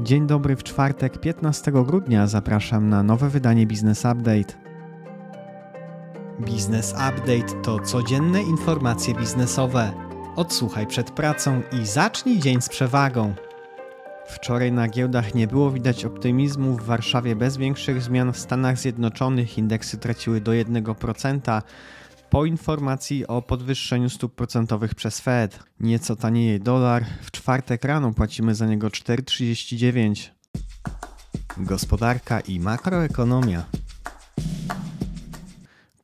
Dzień dobry w czwartek 15 grudnia zapraszam na nowe wydanie Business Update. Business Update to codzienne informacje biznesowe. Odsłuchaj przed pracą i zacznij dzień z przewagą. Wczoraj na giełdach nie było widać optymizmu. W Warszawie bez większych zmian w Stanach Zjednoczonych indeksy traciły do 1% po informacji o podwyższeniu stóp procentowych przez Fed. Nieco tanieje dolar. W czwartek rano płacimy za niego 4,39. Gospodarka i makroekonomia.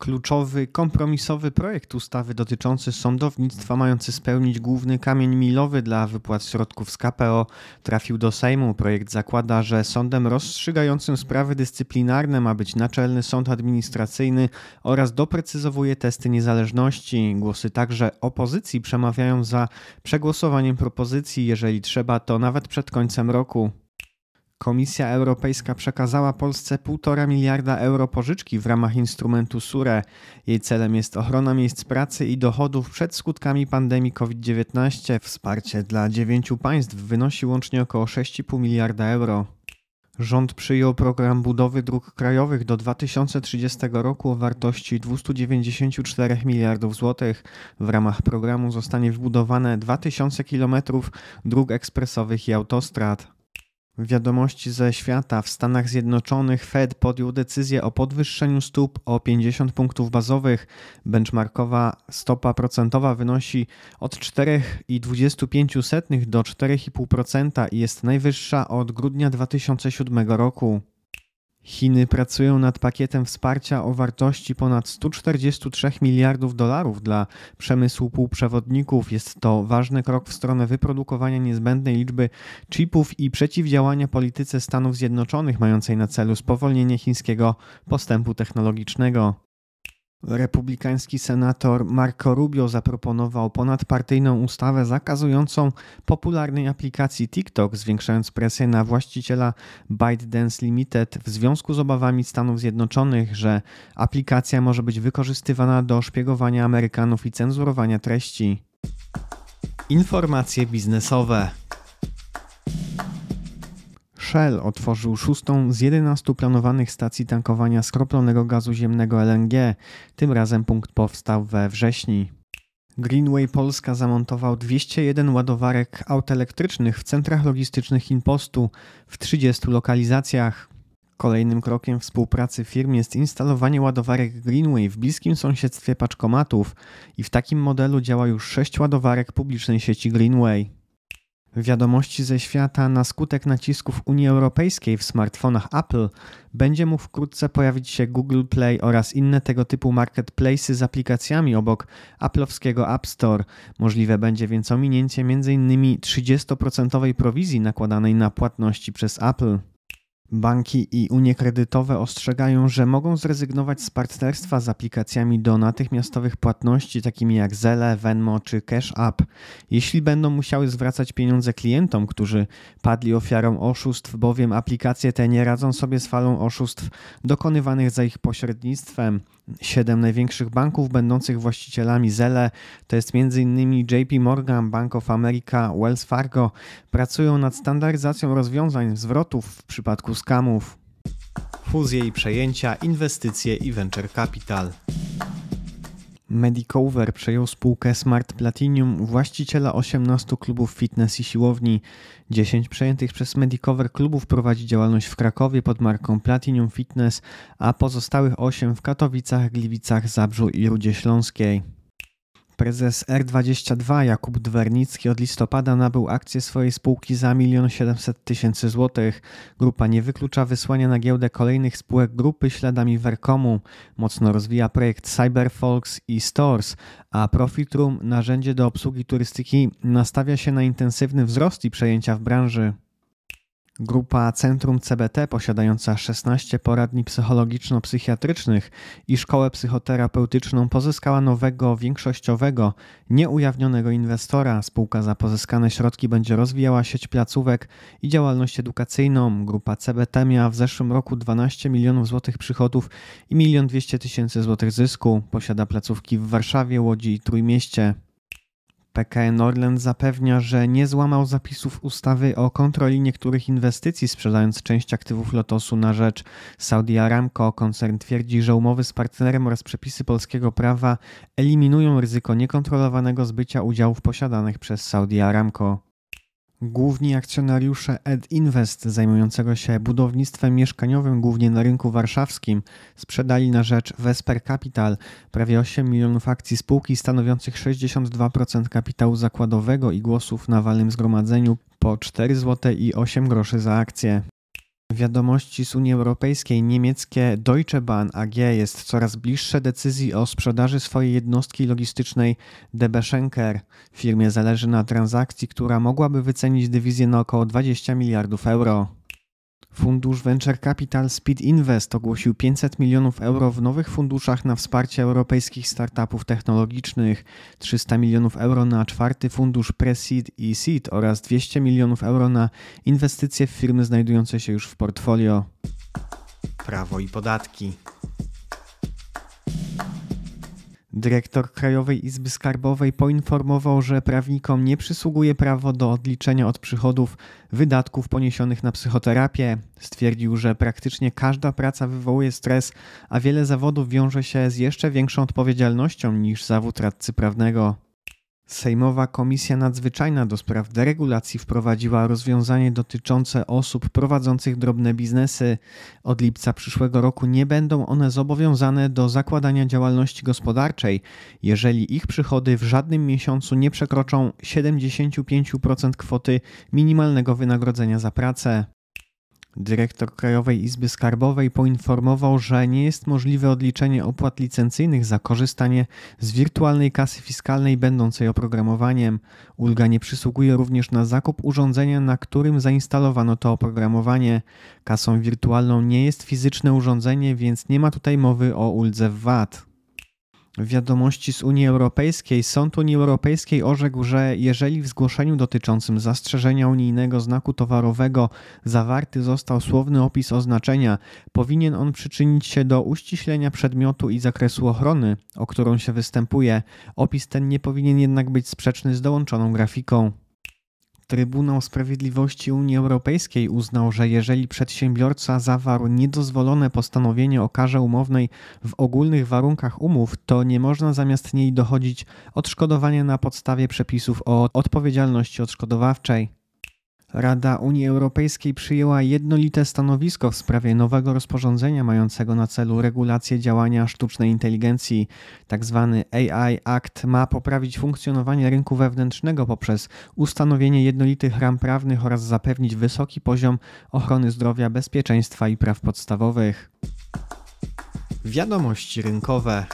Kluczowy, kompromisowy projekt ustawy dotyczący sądownictwa, mający spełnić główny kamień milowy dla wypłat środków z KPO, trafił do Sejmu. Projekt zakłada, że sądem rozstrzygającym sprawy dyscyplinarne ma być Naczelny Sąd Administracyjny oraz doprecyzowuje testy niezależności. Głosy także opozycji przemawiają za przegłosowaniem propozycji, jeżeli trzeba, to nawet przed końcem roku. Komisja Europejska przekazała Polsce 1,5 miliarda euro pożyczki w ramach instrumentu SURE. Jej celem jest ochrona miejsc pracy i dochodów przed skutkami pandemii COVID-19. Wsparcie dla dziewięciu państw wynosi łącznie około 6,5 miliarda euro. Rząd przyjął program budowy dróg krajowych do 2030 roku o wartości 294 miliardów złotych. W ramach programu zostanie wbudowane 2000 km dróg ekspresowych i autostrad. Wiadomości ze świata. W Stanach Zjednoczonych Fed podjął decyzję o podwyższeniu stóp o 50 punktów bazowych. Benchmarkowa stopa procentowa wynosi od 4,25 do 4,5% i jest najwyższa od grudnia 2007 roku. Chiny pracują nad pakietem wsparcia o wartości ponad 143 miliardów dolarów dla przemysłu półprzewodników. Jest to ważny krok w stronę wyprodukowania niezbędnej liczby chipów i przeciwdziałania polityce Stanów Zjednoczonych mającej na celu spowolnienie chińskiego postępu technologicznego. Republikański senator Marco Rubio zaproponował ponadpartyjną ustawę zakazującą popularnej aplikacji TikTok, zwiększając presję na właściciela ByteDance Limited w związku z obawami Stanów Zjednoczonych, że aplikacja może być wykorzystywana do szpiegowania Amerykanów i cenzurowania treści. Informacje biznesowe. Shell otworzył szóstą z 11 planowanych stacji tankowania skroplonego gazu ziemnego LNG. Tym razem punkt powstał we wrześniu. Greenway Polska zamontował 201 ładowarek aut elektrycznych w centrach logistycznych Inpostu w 30 lokalizacjach. Kolejnym krokiem współpracy firm jest instalowanie ładowarek Greenway w bliskim sąsiedztwie paczkomatów i w takim modelu działa już 6 ładowarek publicznej sieci Greenway. Wiadomości ze świata na skutek nacisków Unii Europejskiej w smartfonach Apple będzie mógł wkrótce pojawić się Google Play oraz inne tego typu marketplacy z aplikacjami obok Apple'owskiego App Store. Możliwe będzie więc ominięcie m.in. 30% prowizji nakładanej na płatności przez Apple. Banki i unie kredytowe ostrzegają, że mogą zrezygnować z partnerstwa z aplikacjami do natychmiastowych płatności, takimi jak Zelle, Venmo czy Cash App, jeśli będą musiały zwracać pieniądze klientom, którzy padli ofiarą oszustw, bowiem aplikacje te nie radzą sobie z falą oszustw dokonywanych za ich pośrednictwem. Siedem największych banków będących właścicielami Zelle, to jest m.in. JP Morgan, Bank of America, Wells Fargo, pracują nad standaryzacją rozwiązań zwrotów w przypadku skamów. Fuzje i przejęcia, inwestycje i venture capital. Medicover przejął spółkę Smart Platinum, właściciela 18 klubów fitness i siłowni. 10 przejętych przez Medicover klubów prowadzi działalność w Krakowie pod marką Platinum Fitness, a pozostałych 8 w Katowicach, Gliwicach, Zabrzu i Rudzie Śląskiej. Prezes R22 Jakub Dwernicki od listopada nabył akcje swojej spółki za 1 700 tysięcy złotych. Grupa nie wyklucza wysłania na giełdę kolejnych spółek grupy śladami Vercomu. Mocno rozwija projekt Cyberfolks i Stores, a Profitroom, narzędzie do obsługi turystyki, nastawia się na intensywny wzrost i przejęcia w branży. Grupa Centrum CBT, posiadająca 16 poradni psychologiczno-psychiatrycznych i szkołę psychoterapeutyczną, pozyskała nowego, większościowego, nieujawnionego inwestora. Spółka za pozyskane środki będzie rozwijała sieć placówek i działalność edukacyjną. Grupa CBT miała w zeszłym roku 12 milionów złotych przychodów i 1 200 tysięcy złotych zysku. Posiada placówki w Warszawie, Łodzi i Trójmieście. PKN Orlen zapewnia, że nie złamał zapisów ustawy o kontroli niektórych inwestycji, sprzedając część aktywów Lotosu na rzecz Saudi Aramco. Koncern twierdzi, że umowy z partnerem oraz przepisy polskiego prawa eliminują ryzyko niekontrolowanego zbycia udziałów posiadanych przez Saudi Aramco. Główni akcjonariusze Ed Invest, zajmującego się budownictwem mieszkaniowym głównie na rynku warszawskim, sprzedali na rzecz Vesper Capital prawie 8 milionów akcji spółki stanowiących 62% kapitału zakładowego i głosów na walnym zgromadzeniu po 4 zł i 8 groszy za akcję. Wiadomości z Unii Europejskiej niemieckie Deutsche Bahn AG jest coraz bliższe decyzji o sprzedaży swojej jednostki logistycznej DB Schenker. Firmie zależy na transakcji, która mogłaby wycenić dywizję na około 20 miliardów euro. Fundusz Venture Capital Speed Invest ogłosił 500 milionów euro w nowych funduszach na wsparcie europejskich startupów technologicznych, 300 milionów euro na czwarty fundusz Pre-Seed i Seed oraz 200 milionów euro na inwestycje w firmy znajdujące się już w portfolio. Prawo i podatki. Dyrektor Krajowej Izby Skarbowej poinformował, że prawnikom nie przysługuje prawo do odliczenia od przychodów wydatków poniesionych na psychoterapię. Stwierdził, że praktycznie każda praca wywołuje stres, a wiele zawodów wiąże się z jeszcze większą odpowiedzialnością niż zawód radcy prawnego. Sejmowa Komisja Nadzwyczajna do spraw deregulacji wprowadziła rozwiązanie dotyczące osób prowadzących drobne biznesy. Od lipca przyszłego roku nie będą one zobowiązane do zakładania działalności gospodarczej, jeżeli ich przychody w żadnym miesiącu nie przekroczą 75% kwoty minimalnego wynagrodzenia za pracę. Dyrektor Krajowej Izby Skarbowej poinformował, że nie jest możliwe odliczenie opłat licencyjnych za korzystanie z wirtualnej kasy fiskalnej będącej oprogramowaniem. Ulga nie przysługuje również na zakup urządzenia, na którym zainstalowano to oprogramowanie. Kasą wirtualną nie jest fizyczne urządzenie, więc nie ma tutaj mowy o uldze w VAT wiadomości z Unii Europejskiej. Sąd Unii Europejskiej orzekł, że jeżeli w zgłoszeniu dotyczącym zastrzeżenia unijnego znaku towarowego zawarty został słowny opis oznaczenia, powinien on przyczynić się do uściślenia przedmiotu i zakresu ochrony, o którą się występuje. Opis ten nie powinien jednak być sprzeczny z dołączoną grafiką. Trybunał Sprawiedliwości Unii Europejskiej uznał, że jeżeli przedsiębiorca zawarł niedozwolone postanowienie o karze umownej w ogólnych warunkach umów, to nie można zamiast niej dochodzić odszkodowania na podstawie przepisów o odpowiedzialności odszkodowawczej. Rada Unii Europejskiej przyjęła jednolite stanowisko w sprawie nowego rozporządzenia mającego na celu regulację działania sztucznej inteligencji. Tak zwany AI Act ma poprawić funkcjonowanie rynku wewnętrznego poprzez ustanowienie jednolitych ram prawnych oraz zapewnić wysoki poziom ochrony zdrowia, bezpieczeństwa i praw podstawowych. Wiadomości rynkowe.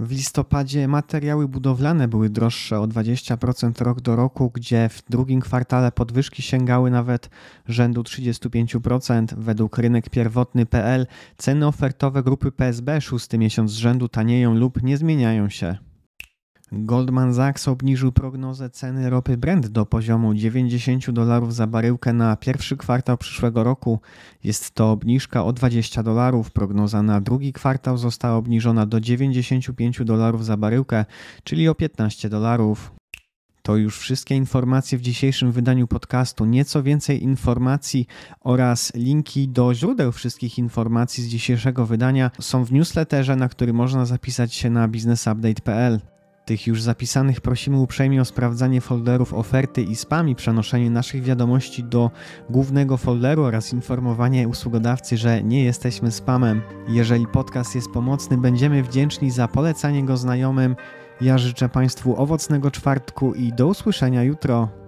W listopadzie materiały budowlane były droższe o 20% rok do roku, gdzie w drugim kwartale podwyżki sięgały nawet rzędu 35%. Według rynek pierwotny.pl ceny ofertowe grupy PSB szósty miesiąc z rzędu tanieją lub nie zmieniają się. Goldman Sachs obniżył prognozę ceny ropy Brent do poziomu 90 dolarów za baryłkę na pierwszy kwartał przyszłego roku. Jest to obniżka o 20 dolarów. Prognoza na drugi kwartał została obniżona do 95 dolarów za baryłkę, czyli o 15 dolarów. To już wszystkie informacje w dzisiejszym wydaniu podcastu. Nieco więcej informacji oraz linki do źródeł wszystkich informacji z dzisiejszego wydania są w newsletterze, na który można zapisać się na businessupdate.pl. Tych już zapisanych prosimy uprzejmie o sprawdzanie folderów oferty i spam i przenoszenie naszych wiadomości do głównego folderu oraz informowanie usługodawcy, że nie jesteśmy spamem. Jeżeli podcast jest pomocny, będziemy wdzięczni za polecanie go znajomym. Ja życzę Państwu owocnego czwartku i do usłyszenia jutro.